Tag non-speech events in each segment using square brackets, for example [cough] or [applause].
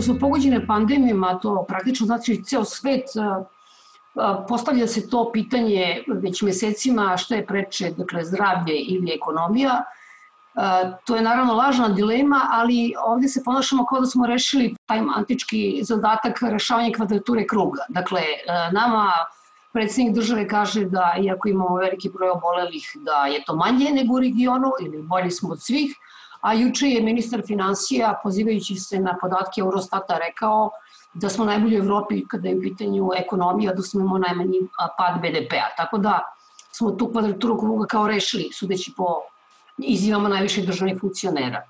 Koje su pogođene pandemijama, to praktično znači ceo svet, postavlja se to pitanje već mesecima šta je preče, dakle zdravlje ili ekonomija. To je naravno lažna dilema, ali ovde se ponašamo kao da smo rešili taj antički zadatak rešavanja kvadrature kruga. Dakle, nama predsednik države kaže da iako imamo veliki broj obolelih, da je to manje nego u regionu ili bolji smo od svih, a juče je ministar financija, pozivajući se na podatke Eurostata, rekao da smo najbolji u Evropi kada je u pitanju ekonomija, da smo imamo najmanji pad BDP-a. Tako da smo tu kvadraturu kruga kao rešili, sudeći po izjavama najviših državnih funkcionera.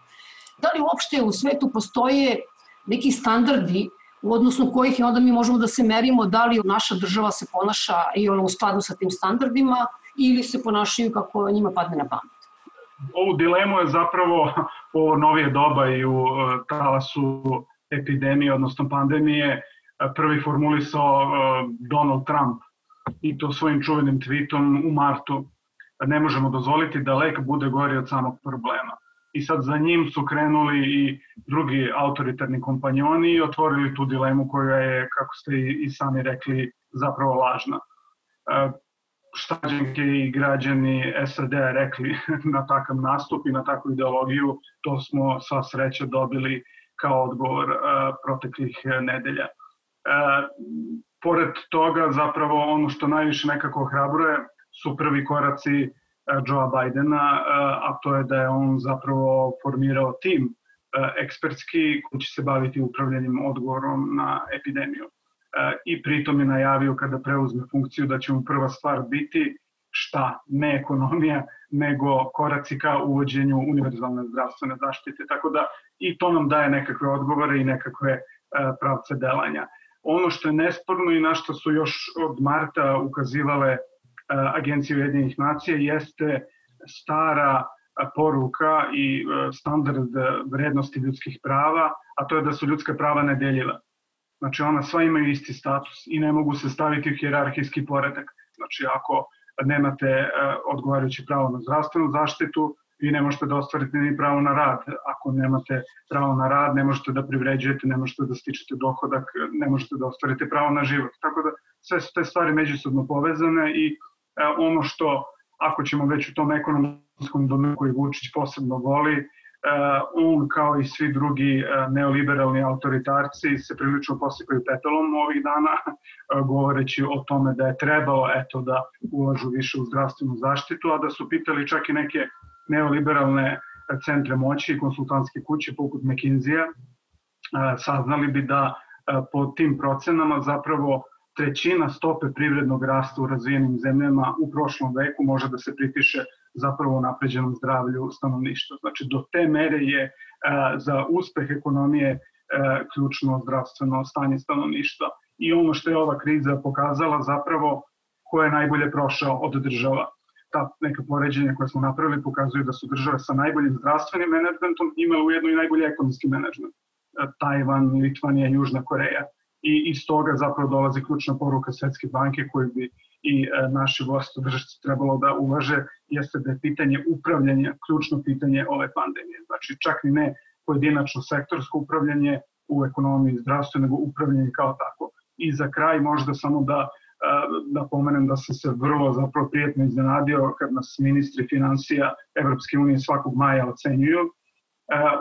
Da li uopšte u svetu postoje neki standardi u odnosu kojih je onda mi možemo da se merimo da li naša država se ponaša i ona u skladu sa tim standardima ili se ponašaju kako njima padne na pamet. Ovu dilemu je zapravo [laughs] ovo novije doba i u e, talasu epidemije, odnosno pandemije, e, prvi formulisao e, Donald Trump i to svojim čuvenim tweetom u martu. Ne možemo dozvoliti da lek bude gori od samog problema i sad za njim su krenuli i drugi autoritarni kompanjoni i otvorili tu dilemu koja je, kako ste i sami rekli, zapravo lažna. E, štađenke i građani SAD rekli [laughs] na takav nastup i na takvu ideologiju, to smo sva sreća dobili kao odgovor e, proteklih nedelja. E, pored toga, zapravo ono što najviše nekako hrabruje su prvi koraci E, Joea Bidena, e, a to je da je on zapravo formirao tim e, ekspertski koji će se baviti upravljanjem odgovorom na epidemiju. I pritom je najavio kada preuzme funkciju da će mu prva stvar biti šta, ne ekonomija, nego koraci ka uvođenju univerzalne zdravstvene zaštite. Tako da i to nam daje nekakve odgovore i nekakve pravce delanja. Ono što je nesporno i na što su još od marta ukazivale E, Agencije Ujedinjenih nacija jeste stara poruka i e, standard vrednosti ljudskih prava, a to je da su ljudska prava nedeljiva. Znači ona sva imaju isti status i ne mogu se staviti u hjerarhijski poredak. Znači ako nemate e, odgovarajuće pravo na zdravstvenu zaštitu, vi ne možete da ostvarite ni pravo na rad. Ako nemate pravo na rad, ne možete da privređujete, ne možete da stičete dohodak, ne možete da ostvarite pravo na život. Tako da sve su te stvari međusobno povezane i E, ono što, ako ćemo već u tom ekonomskom domenu koji Vučić posebno voli, on kao i svi drugi e, neoliberalni autoritarci se prilično posikaju pepelom ovih dana, govoreći o tome da je trebalo eto da ulažu više u zdravstvenu zaštitu, a da su pitali čak i neke neoliberalne centre moći i konsultantske kuće poput McKinsey-a, saznali bi da po tim procenama zapravo trećina stope privrednog rasta u razvijenim zemljama u prošlom veku može da se pripiše zapravo napređenom zdravlju stanovništva. Znači, do te mere je e, za uspeh ekonomije e, ključno zdravstveno stanje stanovništva. I ono što je ova kriza pokazala zapravo ko je najbolje prošao od država. Ta neka poređenja koje smo napravili pokazuju da su države sa najboljim zdravstvenim menadžmentom imale ujedno i najbolji ekonomski menadžment. E, Tajvan, Litvanija, Južna Koreja i iz toga zapravo dolazi ključna poruka Svetske banke koju bi i e, naši vlastodržaci trebalo da uvaže, jeste da je pitanje upravljanja ključno pitanje ove pandemije. Znači čak ni ne pojedinačno sektorsko upravljanje u ekonomiji i zdravstvu, nego upravljanje kao tako. I za kraj možda samo da da pomenem da sam se vrlo zapravo prijetno iznenadio kad nas ministri financija Evropske unije svakog maja ocenjuju. E,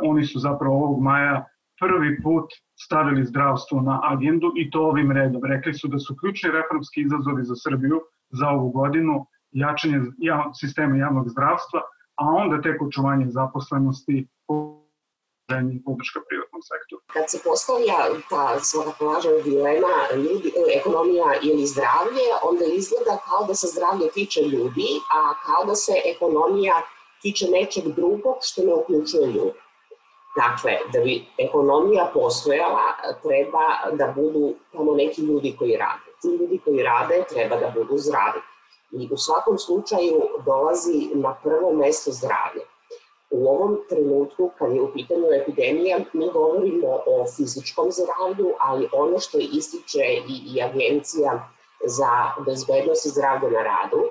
oni su zapravo ovog maja prvi put stavili zdravstvo na agendu i to ovim redom. Rekli su da su ključni reformski izazovi za Srbiju za ovu godinu jačanje sistema javnog zdravstva, a onda tek očuvanje zaposlenosti i podrška privatnom sektoru. Kad se postavlja ta svakako važna dilema ljudi, ekonomija ili zdravlje, onda izgleda kao da se zdravlje tiče ljudi, a kao da se ekonomija tiče nečeg drugog što ne uključuje ljudi. Dakle, da bi ekonomija postojala, treba da budu tamo neki ljudi koji rade. Ti ljudi koji rade treba da budu zdravi. I u svakom slučaju dolazi na prvo mesto zdravlje. U ovom trenutku, kad je u pitanju epidemija, mi govorimo o fizičkom zdravlju, ali ono što ističe i, i Agencija za bezbednost i zdravlje na radu,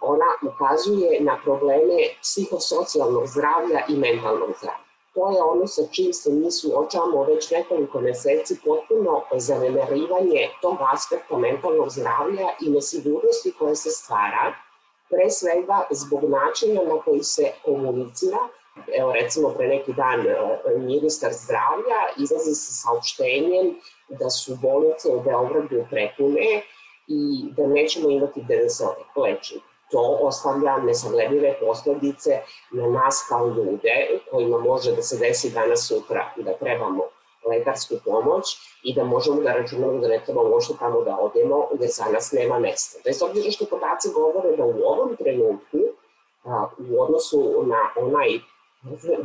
ona ukazuje na probleme psihosocijalnog zdravlja i mentalnog zdravlja. To je ono sa čim se mi suočavamo već nekoliko meseci, potpuno zanemarivanje tog aspekta mentalnog zdravlja i nesigurnosti koja se stvara, pre svega zbog načina na koji se komunicira. Evo recimo pre neki dan e, ministar zdravlja izlazi sa saopštenjem da su bolnice u Beogradu prepune i da nećemo imati gde da se lečimo to ostavlja nesagledive posledice na nas kao ljude kojima može da se desi danas sutra da trebamo lekarsku pomoć i da možemo da računamo da ne trebamo možda tamo da odemo jer za nas nema mesta. Bez obzira što podaci govore da u ovom trenutku a, u odnosu na onaj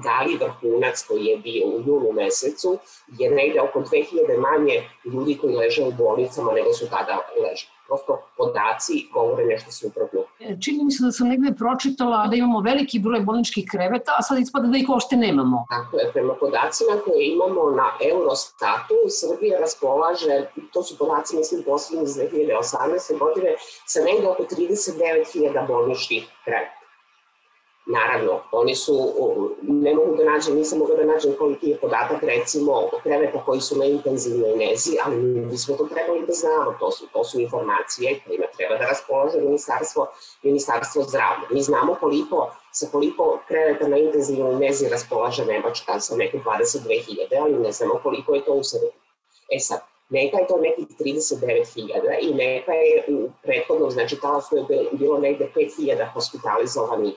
dali vrhunac koji je bio u junu mesecu je negde oko 2000 manje ljudi koji leže u bolnicama nego su tada ležali prosto podaci govore nešto suprotno. E, čini mi se da sam negde pročitala da imamo veliki broj bolničkih kreveta, a sad ispada da ih uopšte nemamo. Tako je, prema podacima koje imamo na Eurostatu, Srbija raspolaže, to su podaci, mislim, poslednji iz 2018. godine, sa negde oko 39.000 bolničkih kreveta. Naravno, oni su, ne mogu da nađem, nisam mogla da nađem koliki je podatak recimo kreveta koji su na intenzivnoj nezi, ali mi bismo to trebali da znamo, to su, to su informacije kojima treba da raspolaže ministarstvo, ministarstvo zdravlja. Mi znamo koliko, sa koliko kreveta na intenzivnoj nezi raspolaže Nemačka, sa neke 22.000, ali ne znamo koliko je to u Srbiji. E sad, neka je to nekih 39.000 i neka je u prethodnom, znači talasu je bilo negde 5.000 hospitalizovanih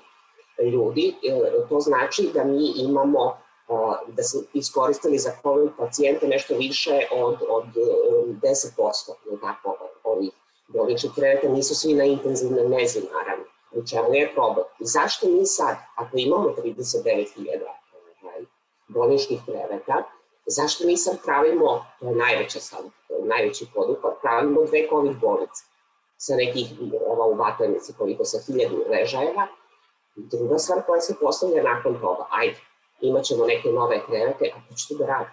ljudi, e, to znači da mi imamo da smo iskoristili za COVID pacijente nešto više od, od 10%, e, tako, ovih bolničnih kreveta, nisu svi na intenzivnoj nezi, naravno. U čemu je problem? I zašto mi sad, ako imamo 39.000 ovaj, bolničkih kreveta, zašto mi sad pravimo, to je najveća sad, najveći podupat, pravimo dve COVID bolnice sa nekih, ova u Batajnici koliko sa hiljadu ležajeva, Druga stvar koja se postavlja nakon toga, ajde, imat ćemo neke nove krevete, a to da radi?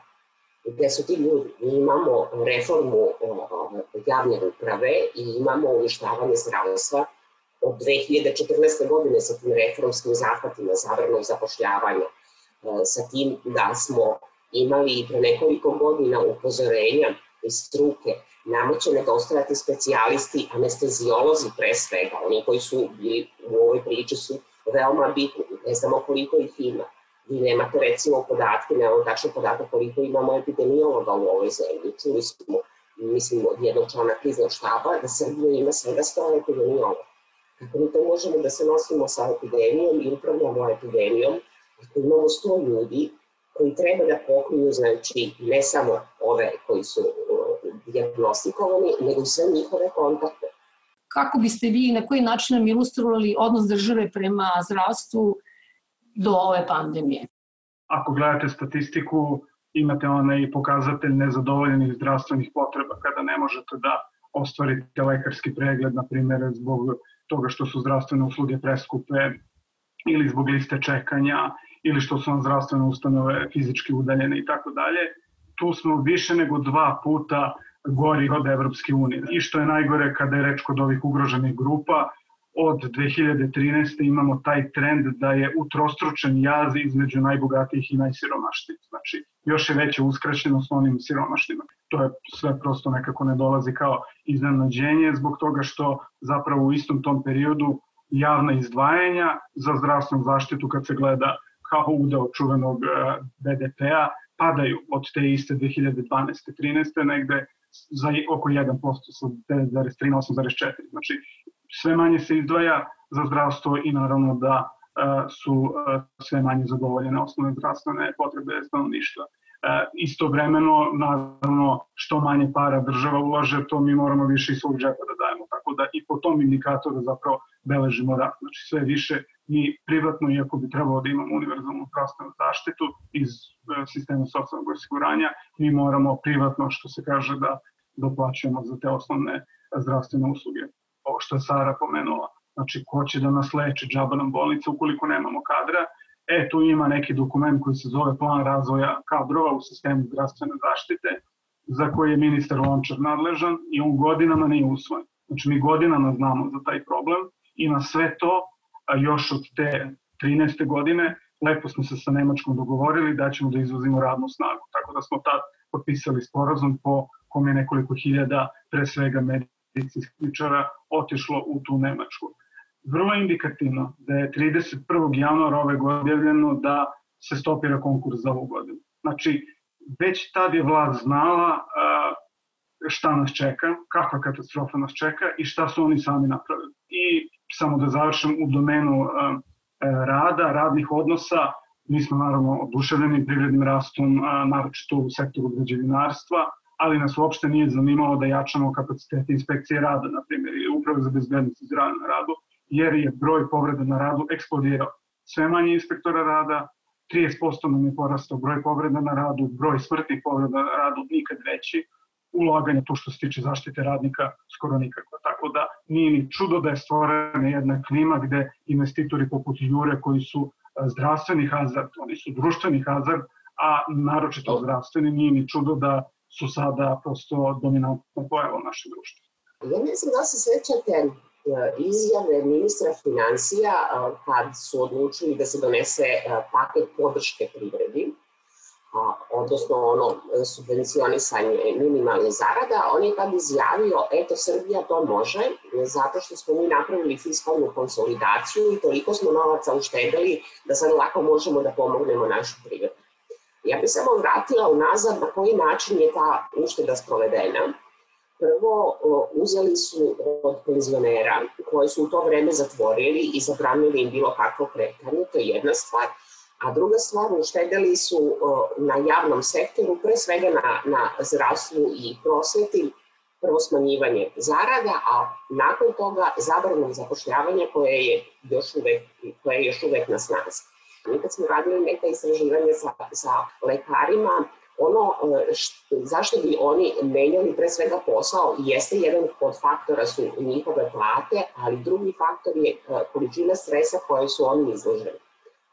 Gde su ti ljudi? Mi imamo reformu javne uprave i imamo uništavanje zdravstva od 2014. godine sa tim reformskim zahvatima zabranog zapošljavanja, e, sa tim da smo imali pre nekoliko godina upozorenja iz struke, nama će nedostajati specijalisti, anestezijolozi pre svega, oni koji su bili u ovoj priči su veoma bitni, ne znamo koliko ih ima. Vi nemate recimo podatke, nemamo tačno podatak koliko imamo epidemiologa u ovoj zemlji. Čuli smo, mislim, od jednog člana kriznog štaba da Srbija ima svega 100 epidemiologa. Kako mi to možemo da se nosimo sa epidemijom i upravljamo epidemijom, ako imamo 100 ljudi koji treba da pokriju, znači, ne samo ove koji su uh, diagnostikovani, nego sve njihove kontakte kako biste vi na koji način nam ilustrovali odnos države prema zdravstvu do ove pandemije? Ako gledate statistiku, imate onaj pokazatelj nezadovoljenih zdravstvenih potreba kada ne možete da ostvarite lekarski pregled, na primjer, zbog toga što su zdravstvene usluge preskupe ili zbog liste čekanja ili što su vam zdravstvene ustanove fizički udaljene i tako dalje. Tu smo više nego dva puta gori od Evropske unije. I što je najgore kada je reč kod ovih ugroženih grupa, od 2013. imamo taj trend da je utrostručen jaz između najbogatijih i najsiromašnijih. Znači, još je veća uskraćenost onim siromašnima. To je sve prosto nekako ne dolazi kao iznenađenje zbog toga što zapravo u istom tom periodu javna izdvajanja za zdravstvenu zaštitu kad se gleda kao udeo čuvenog eh, BDP-a padaju od te iste 2012. 13. negde za oko 1% sa 9,3 na 8,4. Znači, sve manje se izdvaja za zdravstvo i naravno da e, su e, sve manje zadovoljene osnovne zdravstvene potrebe stanovništva. E, istovremeno, naravno, što manje para država ulaže, to mi moramo više iz svog džepa da dajemo. Tako da i po tom indikatoru zapravo beležimo rast. Znači sve više mi privatno, iako bi trebalo da imamo univerzalnu zdravstvenu zaštitu iz sistema socijalnog osiguranja, mi moramo privatno, što se kaže, da doplaćujemo za te osnovne zdravstvene usluge. Ovo što je Sara pomenula. Znači, ko će da nas leče džaba nam bolnica ukoliko nemamo kadra, e, tu ima neki dokument koji se zove plan razvoja kadrova u sistemu zdravstvene zaštite, za koji je ministar Lončar nadležan i on godinama nije usvojen. Znači, mi godinama znamo za taj problem i na sve to, a još od te 13. godine, lepo smo se sa Nemačkom dogovorili da ćemo da izvozimo radnu snagu. Tako da smo tad potpisali sporazum po kome je nekoliko hiljada, pre svega medicinskih otišlo u tu Nemačku. Vrlo indikativno da je 31. januara ove godine da se stopira konkurs za ovu godinu. Znači, već tad je vlad znala šta nas čeka, kakva katastrofa nas čeka i šta su oni sami napravili. I samo da završim u domenu rada, radnih odnosa, mi smo naravno oduševljeni privrednim rastom, naročito u sektoru građevinarstva, ali nas uopšte nije zanimalo da jačamo kapacitete inspekcije rada, na primjer, i upravo za bezbednost i zdravlje na radu, jer je broj povreda na radu eksplodirao. Sve manje inspektora rada, 30% nam je porastao broj povreda na radu, broj smrtnih povreda na radu nikad veći, ulaganje to što se tiče zaštite radnika skoro nikako. Tako da nije ni čudo da je stvorena jedna klima gde investitori poput Jure koji su zdravstveni hazard, oni su društveni hazard, a naročito zdravstveni, nije ni čudo da su sada prosto dominantna pojava u našem društvu. Ja ne znam da se sećate e, izjave ministra financija kad su odlučili da se donese e, paket podrške privredi, odnosno ono subvencionisanje minimalne zarada, on je tad izjavio, eto Srbija to može, zato što smo mi napravili fiskalnu konsolidaciju i toliko smo novaca uštedili da sad lako možemo da pomognemo našu privredu. Ja bih samo vratila unazad na koji način je ta ušteda sprovedena. Prvo, uzeli su od penzionera koji su u to vreme zatvorili i zabranili im bilo kakvo kretanje, to je jedna stvar. A druga stvar, uštedeli su na javnom sektoru, pre svega na, na zdravstvu i prosveti, prvo smanjivanje zarada, a nakon toga zabranom zapošljavanja koje je još uvek, koje je još uvek na snazi. Mi kad smo radili neka istraživanja sa, sa lekarima, ono št, zašto bi oni menjali pre svega posao jeste jedan od faktora su njihove plate, ali drugi faktor je količina stresa koje su oni izloženi.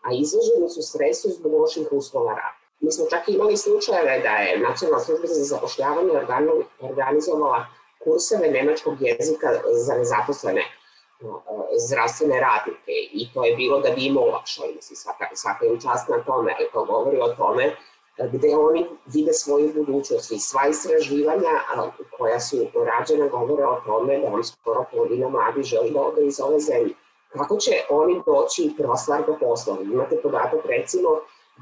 A izloženi su stresu zbog loših uslova rada. Mi smo čak imali slučajeve da je Nacionalna služba za zapošljavanje organizovala kurseve nemačkog jezika za nezaposlene zdravstvene radnike i to je bilo da bi im olakšali, mislim, svaka, svaka im čast na tome, ali to govori o tome gde oni vide svoju budućnost i sva istraživanja koja su rađena govore o tome da vam skoro polovina mladi želi da ode iz ove zemlje. Kako će oni doći prva stvar do posla? Imate podatak recimo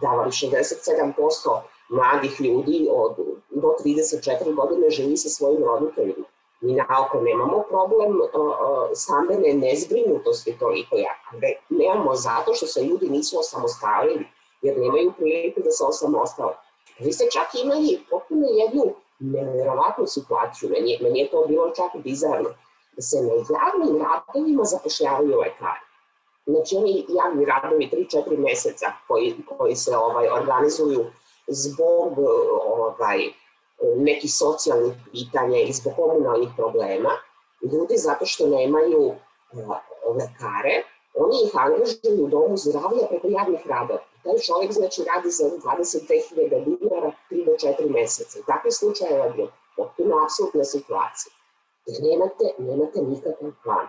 da vam 67% mladih ljudi od, do 34 godine živi sa svojim roditeljima. Mi naoko nemamo problem stambene nezbrinutosti toliko jako. Nemamo zato što se ljudi nisu osamostalili, jer nemaju priliku da se osamostale. Vi ste čak imali potpuno jednu nevjerovatnu situaciju, meni, meni je to bilo čak bizarno, se na javnim radovima zapošljavaju lekari. Znači oni javni radovi 3-4 meseca koji, koji se ovaj organizuju zbog ovaj, nekih socijalnih pitanja i zbog komunalnih problema, ljudi zato što nemaju lekare, oni ih angažuju u domu zdravlja preko javnih radova. Taj čovjek znači radi za 22.000 dinara 3 do 4 meseca. I takve slučaje je potpuno apsolutna situacija. Nemate, nemate nikakav plan.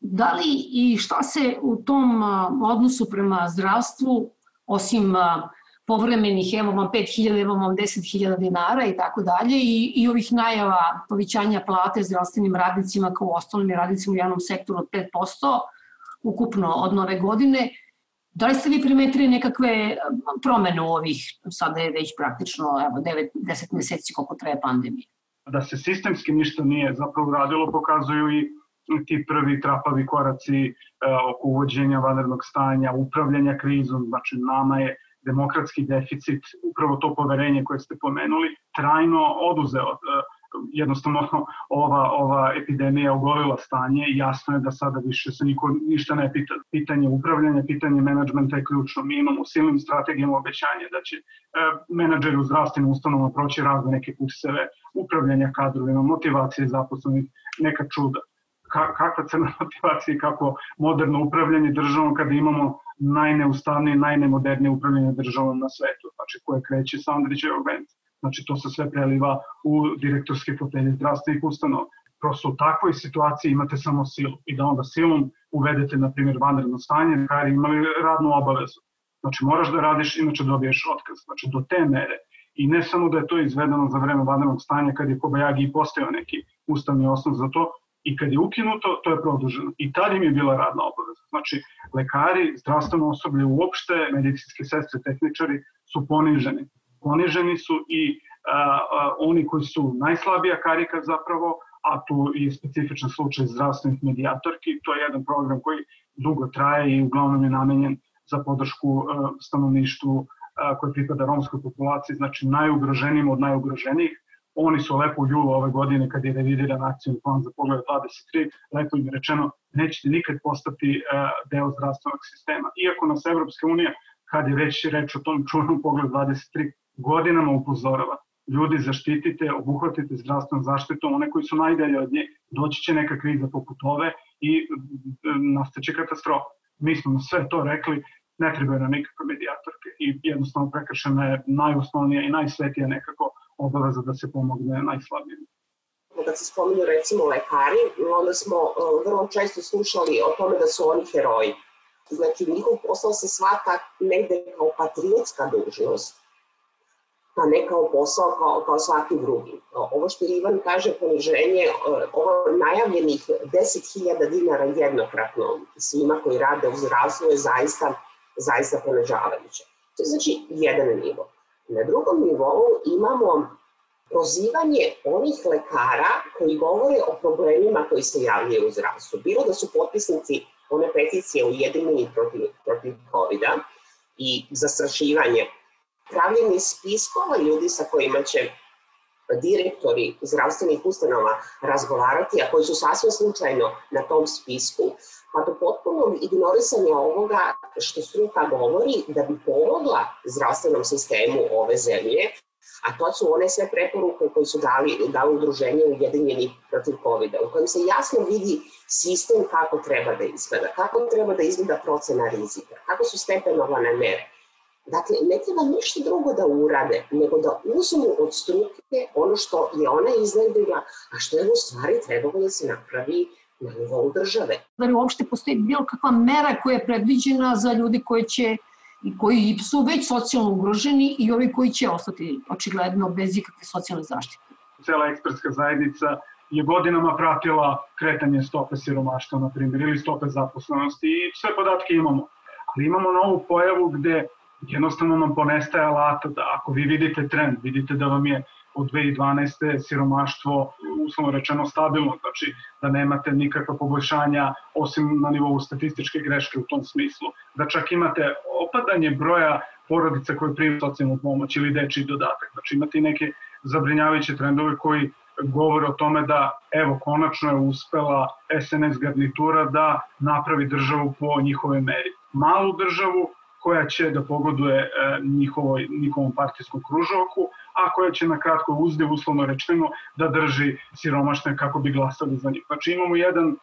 Da li i šta se u tom odnosu prema zdravstvu, osim povremenih, evo vam 5.000, evo vam 10.000 dinara i tako dalje i, i ovih najava povećanja plate zdravstvenim radnicima kao ostalim radnicima u javnom sektoru od 5% ukupno od nove godine. Da li ste vi primetili nekakve promene u ovih, sada je već praktično evo, 9-10 meseci koliko traje pandemija? Da se sistemski ništa nije zapravo radilo, pokazuju i ti prvi trapavi koraci e, oko uvođenja vanrednog stanja, upravljanja krizom, znači nama je demokratski deficit, upravo to poverenje koje ste pomenuli, trajno oduzeo. Jednostavno ova, ova epidemija ogolila stanje i jasno je da sada više se niko ništa ne pita. Pitanje upravljanja, pitanje menadžmenta je ključno. Mi imamo silnim strategijama obećanje da će e, menadžeri u zdravstvenim ustanovama proći razne neke kurseve upravljanja kadrovima, motivacije zaposlenih, neka čuda ka, kakva cena [laughs] motivacije kako moderno upravljanje državom kada imamo najneustavnije, najnemodernije upravljanje državom na svetu, znači koje kreće sa Andrićevog venca. Znači to se sve preliva u direktorske fotelje zdravstvenih ustanova. Prosto u takvoj situaciji imate samo silu i da onda silom uvedete, na primjer, vanredno stanje, kar imali radnu obavezu. Znači moraš da radiš, inače dobiješ otkaz. Znači do te mere. I ne samo da je to izvedeno za vreme vanrednog stanja kad je Kobajagi i postao neki ustavni osnov za to, i kad je ukinuto, to je produženo. I tad im je bila radna obaveza. Znači, lekari, zdravstveno osoblje uopšte, medicinske sestre, tehničari su poniženi. Poniženi su i a, a, oni koji su najslabija karika zapravo, a tu je specifičan slučaj zdravstvenih medijatorki. To je jedan program koji dugo traje i uglavnom je namenjen za podršku a, stanovništvu koje pripada romskoj populaciji, znači najugroženijim od najugroženijih Oni su lepo u julu ove godine, kad je revidiran nacionalni plan za pogled 23, lepo im je rečeno, nećete nikad postati uh, deo zdravstvenog sistema. Iako nas Evropska unija, kad je već reč o tom čuvenom pogled 23, godinama upozorava. Ljudi zaštitite, obuhvatite zdravstvenu zaštitu, one koji su najdalje od nje, doći će neka kriza poput ove i e, nastaće katastrofa. Mi smo sve to rekli, ne trebaju nam nikakve medijatorke i jednostavno prekršena je najosnovnija i najsvetija nekako obaveza da se pomogne najslabijim. Kad se spominju recimo lekari, onda smo uh, vrlo često slušali o tome da su oni heroji. Znači, njihov posao se svata negde kao patriotska dužnost, a ne kao posao kao, kao svaki drugi. Ovo što Ivan kaže, poniženje, uh, ovo najavljenih 10.000 dinara jednokratno svima koji rade u zdravstvu je zaista, zaista ponižavajuće. To je znači jedan nivo. Na drugom nivou imamo prozivanje onih lekara koji govore o problemima koji se javljaju u zdravstvu. Bilo da su potpisnici one peticije ujedinjeni protiv, protiv covid i zastrašivanje, pravljenje spiskova ljudi sa kojima će direktori zdravstvenih ustanova razgovarati, a koji su sasvim slučajno na tom spisku, pa do potpunog ignorisanja ovoga što struka govori da bi pomogla zdravstvenom sistemu ove zemlje, a to su one sve preporuke koje su dali, dali udruženje Ujedinjeni protiv covid u kojem se jasno vidi sistem kako treba da izgleda, kako treba da izgleda procena rizika, kako su stepenovane mere. Dakle, ne treba ništa drugo da urade, nego da uzmu od struke ono što je ona izgledila, a što je u stvari trebalo da se napravi na nivou države. Da li uopšte postoji bilo kakva mera koja je predviđena za ljudi koji će i koji su već socijalno ugroženi i ovi koji će ostati očigledno bez ikakve socijalne zaštite. Cela ekspertska zajednica je godinama pratila kretanje stope siromaštva, na primjer, ili stope zaposlenosti i sve podatke imamo. Ali imamo novu pojavu gde jednostavno nam ponestaje alata da ako vi vidite trend, vidite da vam je od 2012. siromaštvo uslovno rečeno stabilno, znači da nemate nikakva poboljšanja osim na nivou statističke greške u tom smislu. Da čak imate opadanje broja porodica koje prime socijalnu pomoć ili dečiji dodatak. Znači imate i neke zabrinjavajuće trendove koji govore o tome da evo konačno je uspela SNS garnitura da napravi državu po njihove meri. Malu državu koja će da pogoduje e, njihovoj, njihovom partijskom kružoku, a koja će na kratko uzde, uslovno rečeno, da drži siromašne kako bi glasali za njih. Znači imamo jedan,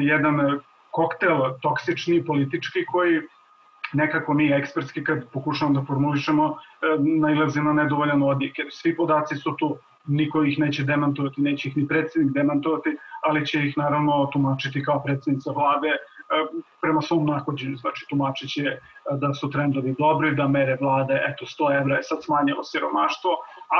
jedan koktel toksični, politički, koji nekako mi ekspertski kad pokušamo da formulišemo e, najlazi na nedovoljan odjek, svi podaci su tu, niko ih neće demantovati, neće ih ni predsednik demantovati, ali će ih naravno tumačiti kao predsednica vlade prema svom nahođenju, znači tumačit će e, da su trendovi dobri, da mere vlade, eto 100 evra je sad smanjilo siromaštvo,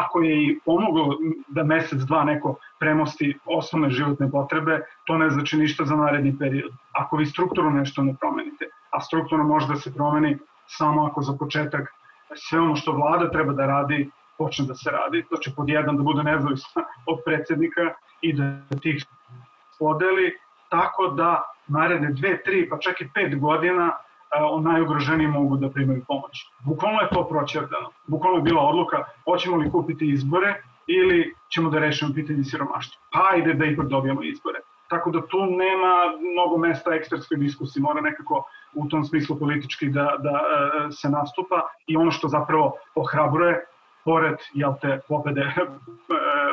ako je i pomoglo da mesec, dva neko premosti osnovne životne potrebe, to ne znači ništa za naredni period. Ako vi strukturno nešto ne promenite, a strukturno može da se promeni samo ako za početak sve ono što vlada treba da radi, počne da se radi, znači pod jedan da bude nezavisna od predsednika i da tih podeli, tako da naredne dve, tri, pa čak i pet godina o najugroženiji mogu da primaju pomoć. Bukvalno je to proćerdano. Bukvalno je bila odluka, hoćemo li kupiti izbore ili ćemo da rešimo pitanje siromaštva. Pa ajde da ipak dobijemo izbore. Tako da tu nema mnogo mesta ekspertskoj diskusiji, mora nekako u tom smislu politički da, da e, se nastupa i ono što zapravo ohrabruje, pored jel te, pobede [laughs] e,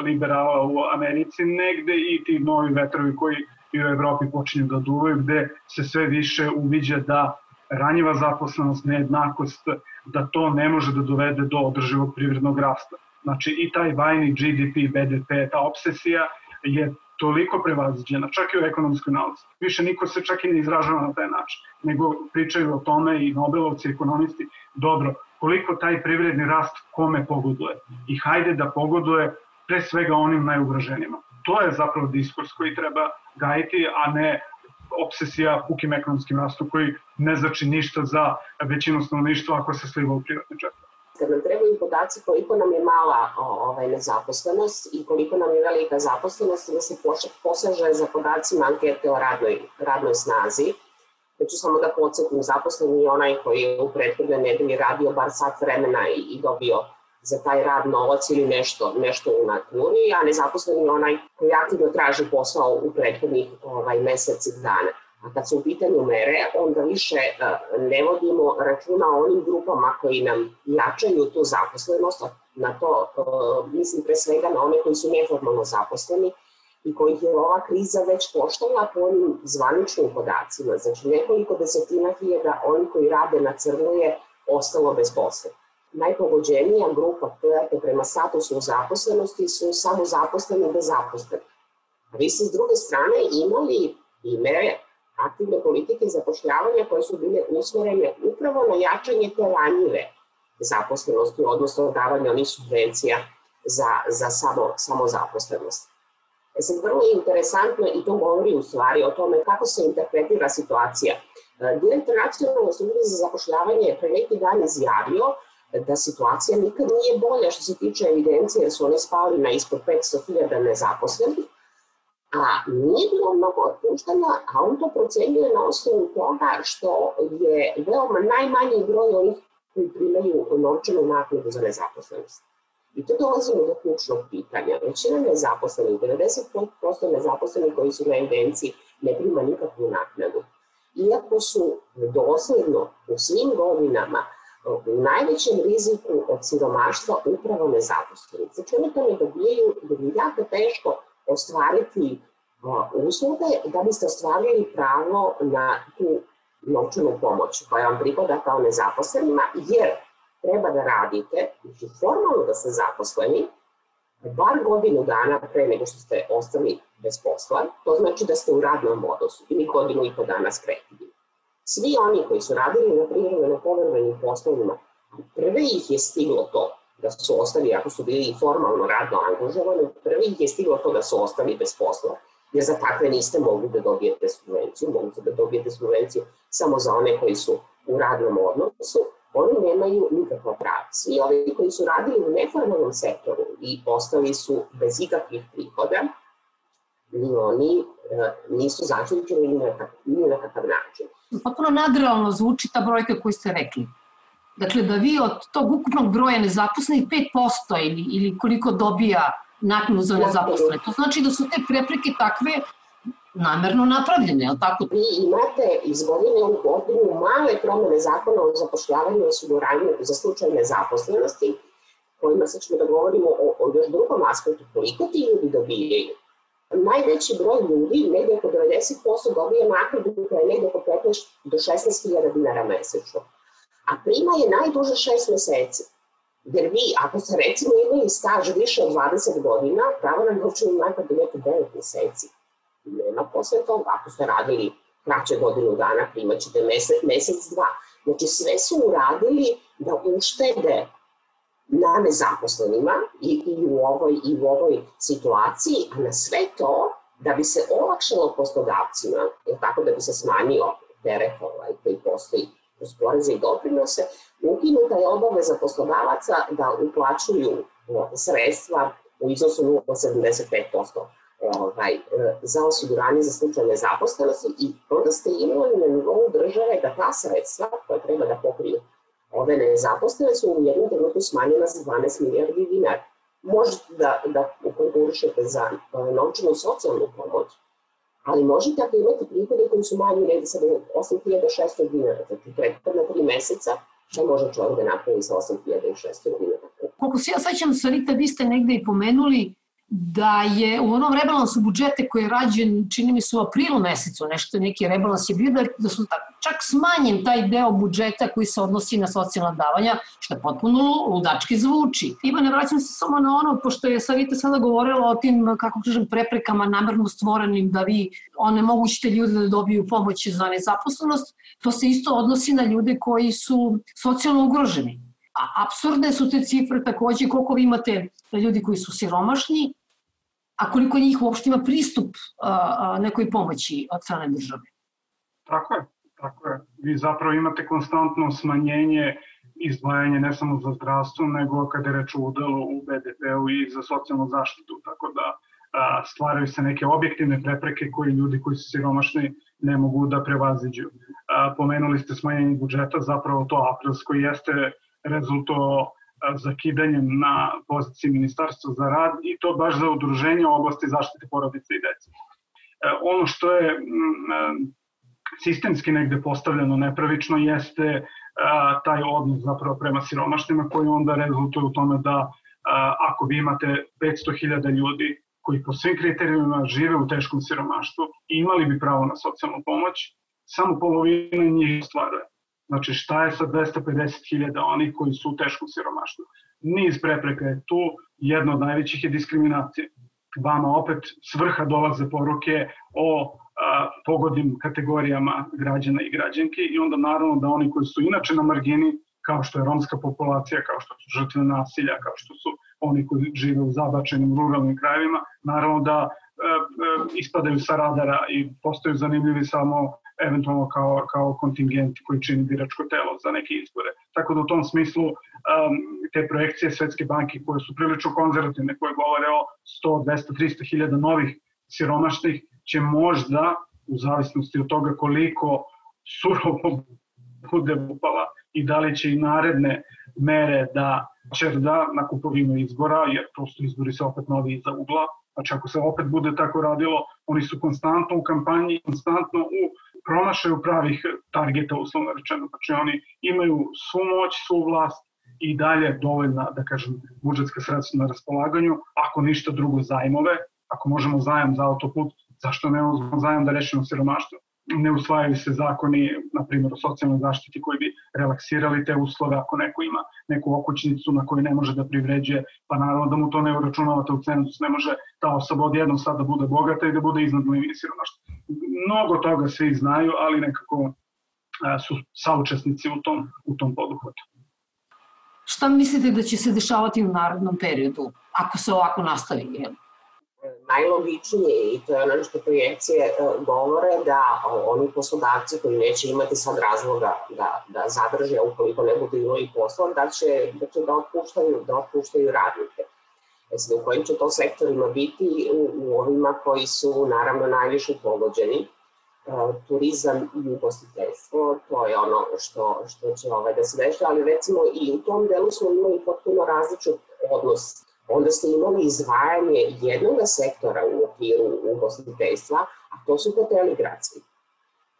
liberala u Americi, negde i ti novi vetrovi koji i u Evropi počinju da duvaju, gde se sve više uviđa da ranjiva zaposlenost, nejednakost, da to ne može da dovede do održivog privrednog rasta. Znači i taj vajni GDP, BDP, ta obsesija je toliko prevaziđena, čak i u ekonomskoj nauci. Više niko se čak i ne izražava na taj način, nego pričaju o tome i Nobelovci, ekonomisti, dobro, koliko taj privredni rast kome pogoduje. I hajde da pogoduje pre svega onim najugroženima. To je zapravo diskurs koji treba gajiti, a ne obsesija pukim ekonomskim rastom koji ne znači ništa za većinu stanovništva ako se sliva u privatne džepe kad nam trebaju podaci koliko nam je mala ovaj, nezaposlenost i koliko nam je velika zaposlenost, da se posaže za podacima ankete o radnoj, radnoj snazi. Ja ću samo da podsjetim, zaposlen je onaj koji je u prethodne nedelji radio bar sat vremena i, i dobio za taj rad novac ili nešto, nešto u naturi, a nezaposlen je onaj koji aktivno traži posao u prethodnih ovaj, meseci dana. A kad su u pitanju mere, onda više e, ne vodimo računa o onim grupama koji nam jačaju tu zaposlenost, na to e, mislim pre svega na one koji su neformalno zaposleni i kojih je ova kriza već koštala po onim zvaničnim podacima. Znači nekoliko desetina hiljada oni koji rade na crno je ostalo bez posla. Najpogođenija grupa prema statusu zaposlenosti su samo zaposleni bez zaposleni. A vi ste s druge strane imali i aktivne politike zapošljavanja koje su bile usmerene upravo na jačanje te ranjive zaposlenosti, odnosno davanje onih subvencija za, za samo, samo zaposlenost. E sad, vrlo je interesantno i to govori u stvari o tome kako se interpretira situacija. E, direktor nacionalne službe za zapošljavanje je pre neki dan izjavio da situacija nikad nije bolja što se tiče evidencije, jer su oni spali na ispod 500.000 nezaposlenih, a nije bilo mnogo otpuštanja, a on to procenjuje na osnovu toga što je veoma najmanji broj onih koji primaju novčanu naknadu za nezaposlenost. I to dolazimo do ključnog pitanja. Većina nezaposlenih, 90% nezaposlenih koji su na evidenciji, ne prima nikakvu naknadu. Iako su dosledno u svim godinama u najvećem riziku od siromaštva upravo nezaposleni. Znači oni to ne dobijaju, jer je jako teško ostvariti usluge da biste ostvarili pravo na tu novčanu pomoć koja vam pripada kao nezaposlenima, jer treba da radite, znači formalno da ste zaposleni, bar godinu dana pre nego što ste ostali bez posla, to znači da ste u radnom odnosu ili godinu i po dana skretili. Svi oni koji su radili na privremeno povremenim poslovima, prve ih je stiglo to da su ostali, ako su bili formalno radno angažovani, prvi ih je stiglo to da su ostali bez posla, jer za takve niste mogli da dobijete subvenciju, mogu da dobijete subvenciju samo za one koji su u radnom odnosu, oni nemaju nikakva prava. Svi ovi koji su radili u neformalnom sektoru i ostali su bez ikakvih prihoda, ni oni e, nisu zaštićeni ni na, ni na kakav način. Potpuno nadrealno zvuči ta brojka koju ste rekli. Dakle, da vi od tog ukupnog broja nezaposlenih 5% ili, ili koliko dobija naknadu za nezaposlene. To znači da su te prepreke takve namerno napravljene, je li tako? Vi imate iz godine u godinu male promene zakona o zapošljavanju i osiguranju za slučaj nezaposlenosti, kojima se ćemo da govorimo o, o još drugom aspektu, koliko ti ljudi dobijaju. Najveći broj ljudi, negde oko 90% dobije naknadu koja je negde oko 15 do 16.000 dinara mesečno. A prima je najduže 6 meseci. Jer vi, ako ste recimo imali staž više od 20 godina, pravo na novčanu naknadu imate 9 meseci. Nema posle toga. Ako ste radili kraće godinu dana, primaćete mesec, mesec, dva. Znači sve su uradili da uštede na nezaposlenima i, i, u ovoj, i u ovoj situaciji, a na sve to da bi se olakšalo poslodavcima, je tako da bi se smanjio teret ovaj, koji postoji kroz poreze i doprinose, ukinuta je obaveza poslodavaca da uplaćuju sredstva u iznosu 0,75% ovaj, za osiguranje za slučaj nezaposlenosti i onda ste imali na nivou države da ta sredstva koja treba da pokriju ove nezaposlene su u jednom trenutku smanjena za 12 milijardi dinara. Možete da, da konkurišete za novčanu socijalnu pomoć, ali možete ako imate prihode koji su manji negde sa 8600 dinara, znači prethodna tri meseca, šta može čovjek da napravi sa 8600 dinara? Koliko se ja sećam, Sarita, vi ste negde i pomenuli da je u onom rebalansu budžete koji je rađen, čini mi se u aprilu mesecu, nešto neki rebalans je bio, da, da su čak smanjen taj deo budžeta koji se odnosi na socijalna davanja, što potpuno ludački zvuči. Iva, ne vraćam se samo na ono, pošto je Savita sada govorila o tim, kako kažem, preprekama namerno stvorenim da vi onemogućite ljude da dobiju pomoć za nezaposlenost, to se isto odnosi na ljude koji su socijalno ugroženi. A absurdne su te cifre takođe koliko vi imate ljudi koji su siromašni, a koliko njih uopšte ima pristup nekoj pomoći od strane države. Tako je, tako je. Vi zapravo imate konstantno smanjenje izdvajanje ne samo za zdravstvo, nego kada je reč o udelu u BDP-u i za socijalnu zaštitu, tako da a, stvaraju se neke objektivne prepreke koje ljudi koji su siromašni ne mogu da prevaziđu. A, pomenuli ste smanjenje budžeta, zapravo to aprilsko jeste rezulto zakidanjem na poziciji Ministarstva za rad i to baš za udruženje u oblasti zaštite porodice i dece. E, ono što je sistemski negde postavljeno nepravično jeste taj odnos zapravo prema siromašnima koji onda rezultuje u tome da ako vi imate 500.000 ljudi koji po svim kriterijima žive u teškom siromaštvu i imali bi pravo na socijalnu pomoć, samo polovina njih stvaruje. Znači šta je sa 250.000 onih koji su u teškom siromaštvu? Niz prepreka je tu, jedna od najvećih je diskriminacija. Vama opet svrha dolaze poruke o a, pogodnim kategorijama građana i građanki i onda naravno da oni koji su inače na margini, kao što je romska populacija, kao što su žrtve nasilja, kao što su oni koji žive u zabačenim ruralnim krajevima, naravno da e, e, ispadaju sa radara i postaju zanimljivi samo eventualno kao, kao kontingent koji čini biračko telo za neke izbore. Tako da u tom smislu um, te projekcije Svetske banke koje su prilično konzervativne, koje govore o 100, 200, 300 hiljada novih siromašnih, će možda, u zavisnosti od toga koliko surovo bude upala i da li će i naredne mere da čerda na kupovinu izbora, jer prosto izbori se opet novi iza ugla, znači ako se opet bude tako radilo, oni su konstantno u kampanji, konstantno u promašaju pravih targeta, uslovno rečeno. Znači oni imaju svu moć, svu vlast i dalje dovoljna, da kažem, budžetska sredstva na raspolaganju, ako ništa drugo zajmove, ako možemo zajam za autoput, zašto ne uzmemo zajam da rešimo siromaštvo? Ne usvajaju se zakoni, na primjer o socijalnoj zaštiti koji bi relaksirali te uslove ako neko ima neku okućnicu na koju ne može da privređuje, pa naravno da mu to ne uračunavate u cenzus, ne može ta osoba odjednom sad da bude bogata i da bude iznad linije siromaštva. Mnogo toga svi znaju, ali nekako su saučesnici u tom, u tom poduhvatu. Šta mislite da će se dešavati u narodnom periodu, ako se ovako nastavi? Jel? Najlogičnije i to je ono što projekcije e, govore da oni poslodavci koji neće imati sad razloga da, da zadrže ukoliko ne budu imali posla, da će, da će da otpuštaju, da otpuštaju radnike. E sad, u kojim će to sektorima biti u, u ovima koji su naravno najviše pogođeni, e, turizam i ugostiteljstvo, to je ono što, što će ovaj da se deša, ali recimo i u tom delu smo imali potpuno različit odnos onda ste imali izdvajanje jednog sektora u okviru ugostiteljstva, a to su hoteli gradski.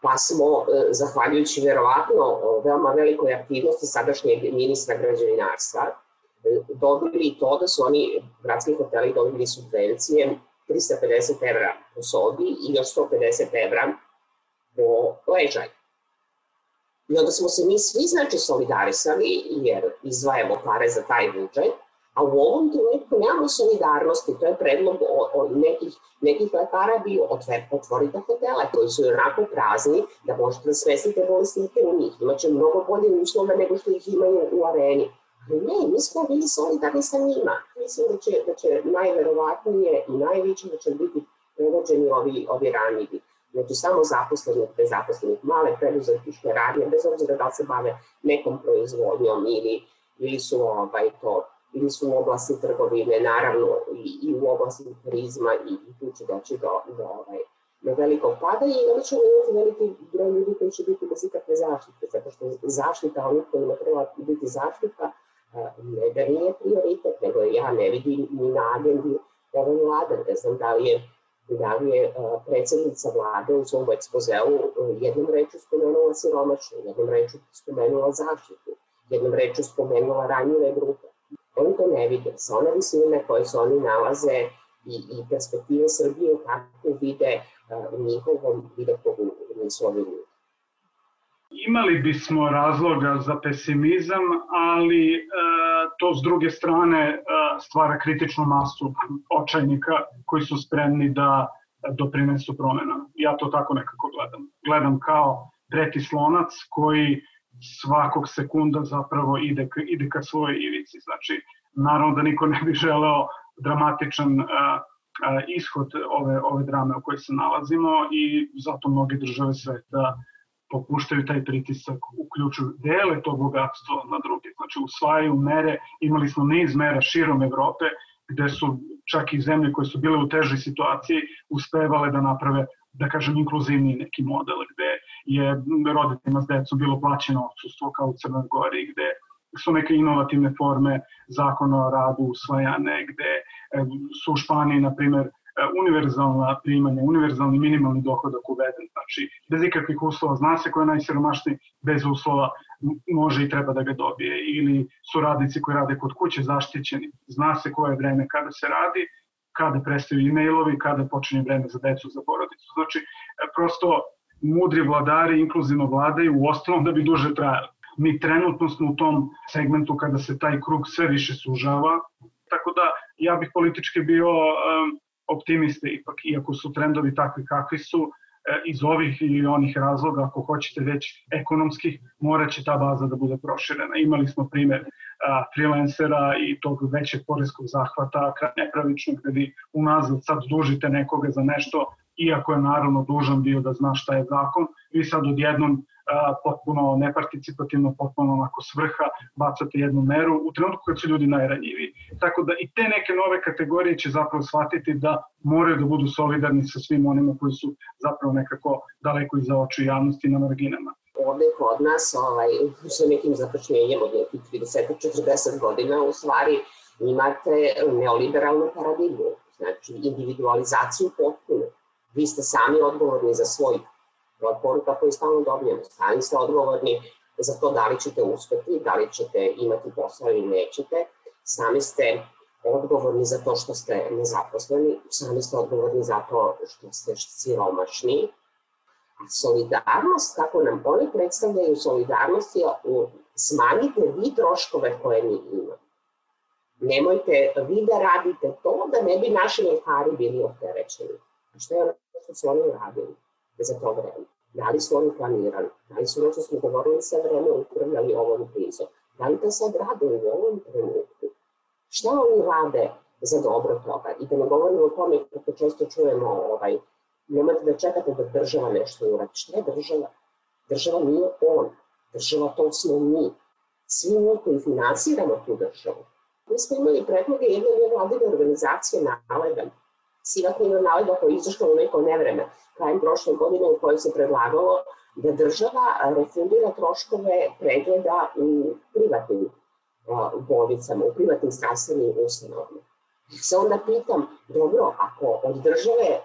Pa smo, e, zahvaljujući verovatno veoma velikoj aktivnosti sadašnjeg ministra građevinarstva, e, dobili to da su oni, gradski hoteli, dobili subvencije 350 evra po sobi i još 150 evra po ležaj. I onda smo se mi svi znači solidarisali jer izdvajamo pare za taj budžet A u ovom trenutku nemamo solidarnosti, to je predlog o, o nekih, nekih lekara bio otver, otvorite hotele koji su onako prazni da možete da smestite bolesnike u njih. Imaće mnogo bolje uslove nego što ih imaju u areni. Ne, mi smo bili solidarni sa njima. Mislim da će, da će najverovatnije i najveće da će biti prevođeni ovi, ovi ranjivi. Znači samo zaposlenih, male preduzetničke radnje, bez obzira da se bave nekom proizvodnjom ili, ili su ovaj, to ili su u oblasti trgovine, naravno i, i u oblasti turizma i, i tu će doći do, do, ovaj, do velikog pada i onda ćemo imati veliki broj ljudi koji će biti bez ikakve zaštite, zato što zaštita onih kojima treba biti zaštita ne da nije prioritet, nego ja ne vidim ni na agendi ove vlade, ne znam da li je da li je predsednica vlade u svom ekspozeu jednom reču spomenula siromašnu, jednom reču spomenula zaštitu, jednom reču spomenula ranjive grupe. Oni ne vide. Sa one visine koje se oni nalaze, i, i perspektive Srbije kako vide u njihovom vidokrugu nisu ovi ljudi. Imali bismo razloga za pesimizam, ali e, to s druge strane e, stvara kritičnu masu očajnika koji su spremni da doprinesu promena. Ja to tako nekako gledam. Gledam kao dreti slonac koji svakog sekunda zapravo ide, ide ka svojoj ivici. Znači, naravno da niko ne bi želeo dramatičan uh, uh, ishod ove, ove drame u kojoj se nalazimo i zato mnoge države sveta popuštaju taj pritisak, uključuju dele to bogatstvo na druge. Znači, usvajaju mere, imali smo niz mera širom Evrope, gde su čak i zemlje koje su bile u težoj situaciji uspevale da naprave da kažem, inkluzivni neki model gde je roditeljima s decom bilo plaćeno odsustvo kao u Crnoj Gori, gde su neke inovativne forme zakona o radu usvajane, gde su u Španiji, na primer, univerzalna primanja, univerzalni minimalni dohodak uveden, znači bez ikakvih uslova, zna se ko je najsiromašniji, bez uslova može i treba da ga dobije, ili su radnici koji rade kod kuće zaštićeni, zna se koje je vreme kada se radi, kada prestaju e-mailovi, kada počinje vreme za decu, za porodicu. Znači, prosto mudri vladari inkluzivno vladaju u ostalom da bi duže trajali. Mi trenutno smo u tom segmentu kada se taj krug sve više sužava, tako da ja bih politički bio um, optimiste ipak, iako su trendovi takvi kakvi su, e, iz ovih ili onih razloga, ako hoćete već ekonomskih, mora će ta baza da bude proširena. Imali smo primer a, freelancera i tog većeg poreskog zahvata, nepravičnog, gde vi unazad sad dužite nekoga za nešto, iako je naravno dužan bio da zna šta je zakon, vi sad odjednom potpuno neparticipativno, potpuno onako svrha, bacate jednu meru u trenutku kad su ljudi najranjiviji. Tako da i te neke nove kategorije će zapravo shvatiti da moraju da budu solidarni sa svim onima koji su zapravo nekako daleko iza oči javnosti na marginama ovde kod nas ovaj, sa nekim započnjenjem od nekih 30-40 godina u stvari imate neoliberalnu paradigmu, znači individualizaciju potpuno. Vi ste sami odgovorni za svoj poruka koju stalno dobijemo. Sami ste odgovorni za to da li ćete uspeti, da li ćete imati posao ili nećete. Sami ste odgovorni za to što ste nezaposleni, sami ste odgovorni za to što ste siromašni. A solidarnost, kako nam oni predstavljaju solidarnost je u, smanjite vi troškove koje mi imamo. Nemojte vi da radite to da ne bi naši lekari bili opterećeni. A što su oni radili? za to vreme. Da li su oni planirali? Da li su ono što smo govorili sve vreme upravljali ovom krizom? Da li to sad rade u ovom trenutku? Šta oni rade za dobro toga? I da ne govorimo o tome kako često čujemo ovaj, nemojte da čekate da država nešto uradi. Šta je država? Država nije on. Država to smo mi. Svi mi koji finansiramo tu državu. Mi smo imali predloge jedne nevladine organizacije na Aledan Koja je izašla u neko nevreme, krajem prošle godine u kojoj se predlagalo da država refundira troškove pregleda u privatnim bolnicama, u privatnim zdravstvenim ustanovama. Se onda pitam, dobro, ako od države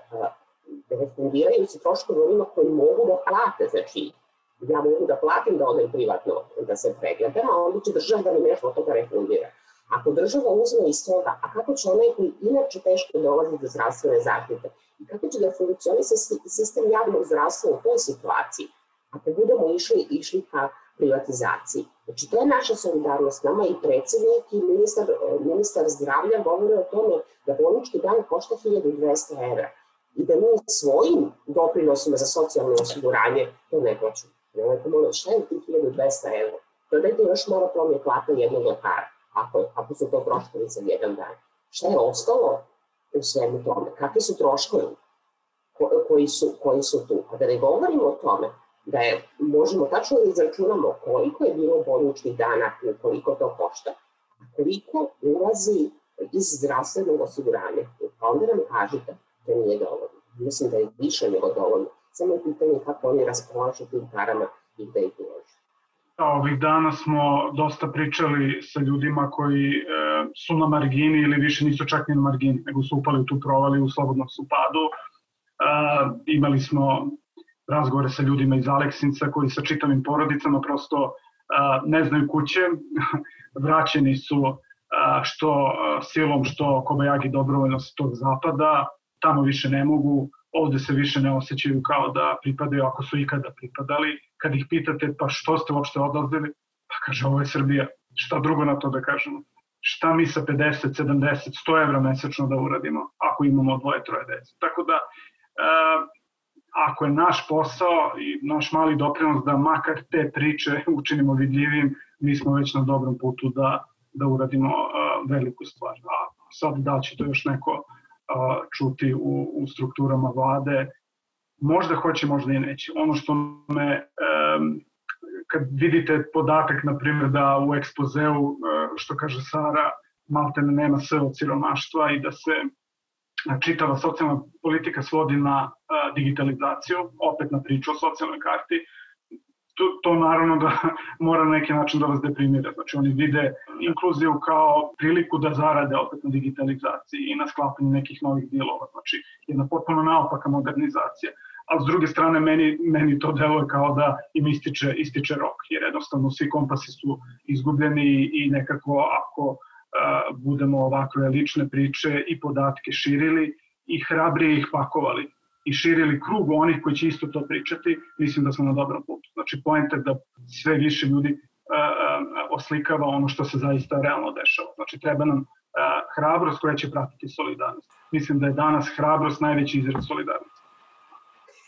refundiraju se troškove onima koji mogu da plate, znači ja mogu da platim da odem privatno da se pregledam, a onda će država da mi nešto od toga refundira. Ako država uzme iz toga, a kako će onaj koji inače teško dolazi do zdravstvene zaštite i kako će da funkcioniše sistem javnog zdravstva u toj situaciji, ako budemo išli, išli ka privatizaciji. Znači, to je naša solidarnost. Nama i predsednik i ministar, ministar zdravlja govore o tome da bolnički dan košta 1200 evra i da mi svojim doprinosima za socijalno osiguranje to ne plaćamo. Nemojte molim, šta je ti 1200 evra? Dodajte još mora plomije plata jednog lekara ako, ako su to troškovi za jedan dan. Šta je ostalo u svemu tome? Kakvi su troškovi ko, koji, su, koji su tu? A da ne govorimo o tome da je, možemo tačno da izračunamo koliko je bilo bolničkih dana i koliko to košta, a koliko ulazi iz zdravstvenog osiguranja. Pa onda nam kažete da nije dovoljno. Mislim da je više nego dovoljno. Samo je pitanje kako oni raspolažu tim parama i da ih uložu. Ovih dana smo dosta pričali sa ljudima koji e, su na margini ili više nisu čak ni na margini, nego su upali u tu provali u slobodnom su padu. E, imali smo razgovore sa ljudima iz Aleksinca koji sa čitavim porodicama prosto e, ne znaju kuće, [laughs] vraćeni su što silom, što Kobajagi dobrovoljno sa tog zapada, tamo više ne mogu, ovde se više ne osjećaju kao da pripadaju ako su ikada pripadali. Kad ih pitate pa što ste uopšte odlazili, pa kaže ovo je Srbija, šta drugo na to da kažemo. Šta mi sa 50, 70, 100 evra mesečno da uradimo ako imamo dvoje, troje dece. Tako da, ako je naš posao i naš mali doprinos da makar te priče [laughs] učinimo vidljivim, mi smo već na dobrom putu da, da uradimo uh, veliku stvar. A sad da će to još neko čuti u, u strukturama vlade, možda hoće, možda i neće. Ono što me, kad vidite podatak, na primjer, da u ekspozeu, uh, što kaže Sara, malte nema sve od siromaštva i da se čitava socijalna politika svodi na digitalizaciju, opet na priču o socijalnoj karti, to, to naravno da [laughs] mora na neki način da vas deprimira. Znači oni vide inkluziju kao priliku da zarade opet na digitalizaciji i na sklapanju nekih novih dilova. Znači jedna potpuno naopaka modernizacija. A s druge strane meni, meni to deluje kao da im ističe, ističe rok, jer jednostavno svi kompasi su izgubljeni i nekako ako budemo ovakve lične priče i podatke širili i hrabrije ih pakovali i širili krug onih koji će isto to pričati, mislim da smo na dobrom putu. Znači, poenta je da sve više ljudi oslikava ono što se zaista realno dešava. Znači, treba nam hrabrost koja će pratiti solidarnost. Mislim da je danas hrabrost najveći izraz solidarnosti.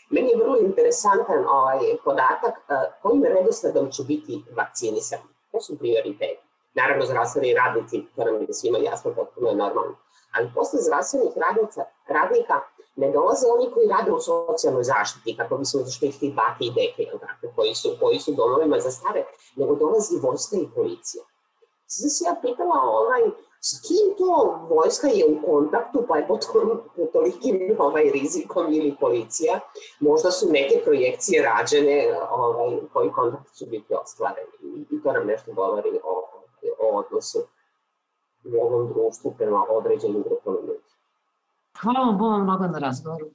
Meni je vrlo interesantan ovaj podatak kojim redosledom će biti vakcinisani. To su prioriteti. Naravno, zdravstveni radnici, to nam je svima jasno, potpuno je normalno. Ali posle zdravstvenih radnica, radnika ne dolaze oni koji rade u socijalnoj zaštiti, kako bi smo zaštitili bake i deke, tako, koji, su, koji su domovima za stare, nego dolazi vojska i policija. Sada se ja pitala ovaj, s kim to vojska je u kontaktu, pa je pod tolikim ovaj, rizikom ili policija. Možda su neke projekcije rađene ovaj, koji kontakt će biti ostvareni. I to nam nešto govori o, o odnosu u ovom društvu prema određenim grupama ljudi. Hvala vam Boga mnogo na razgovoru.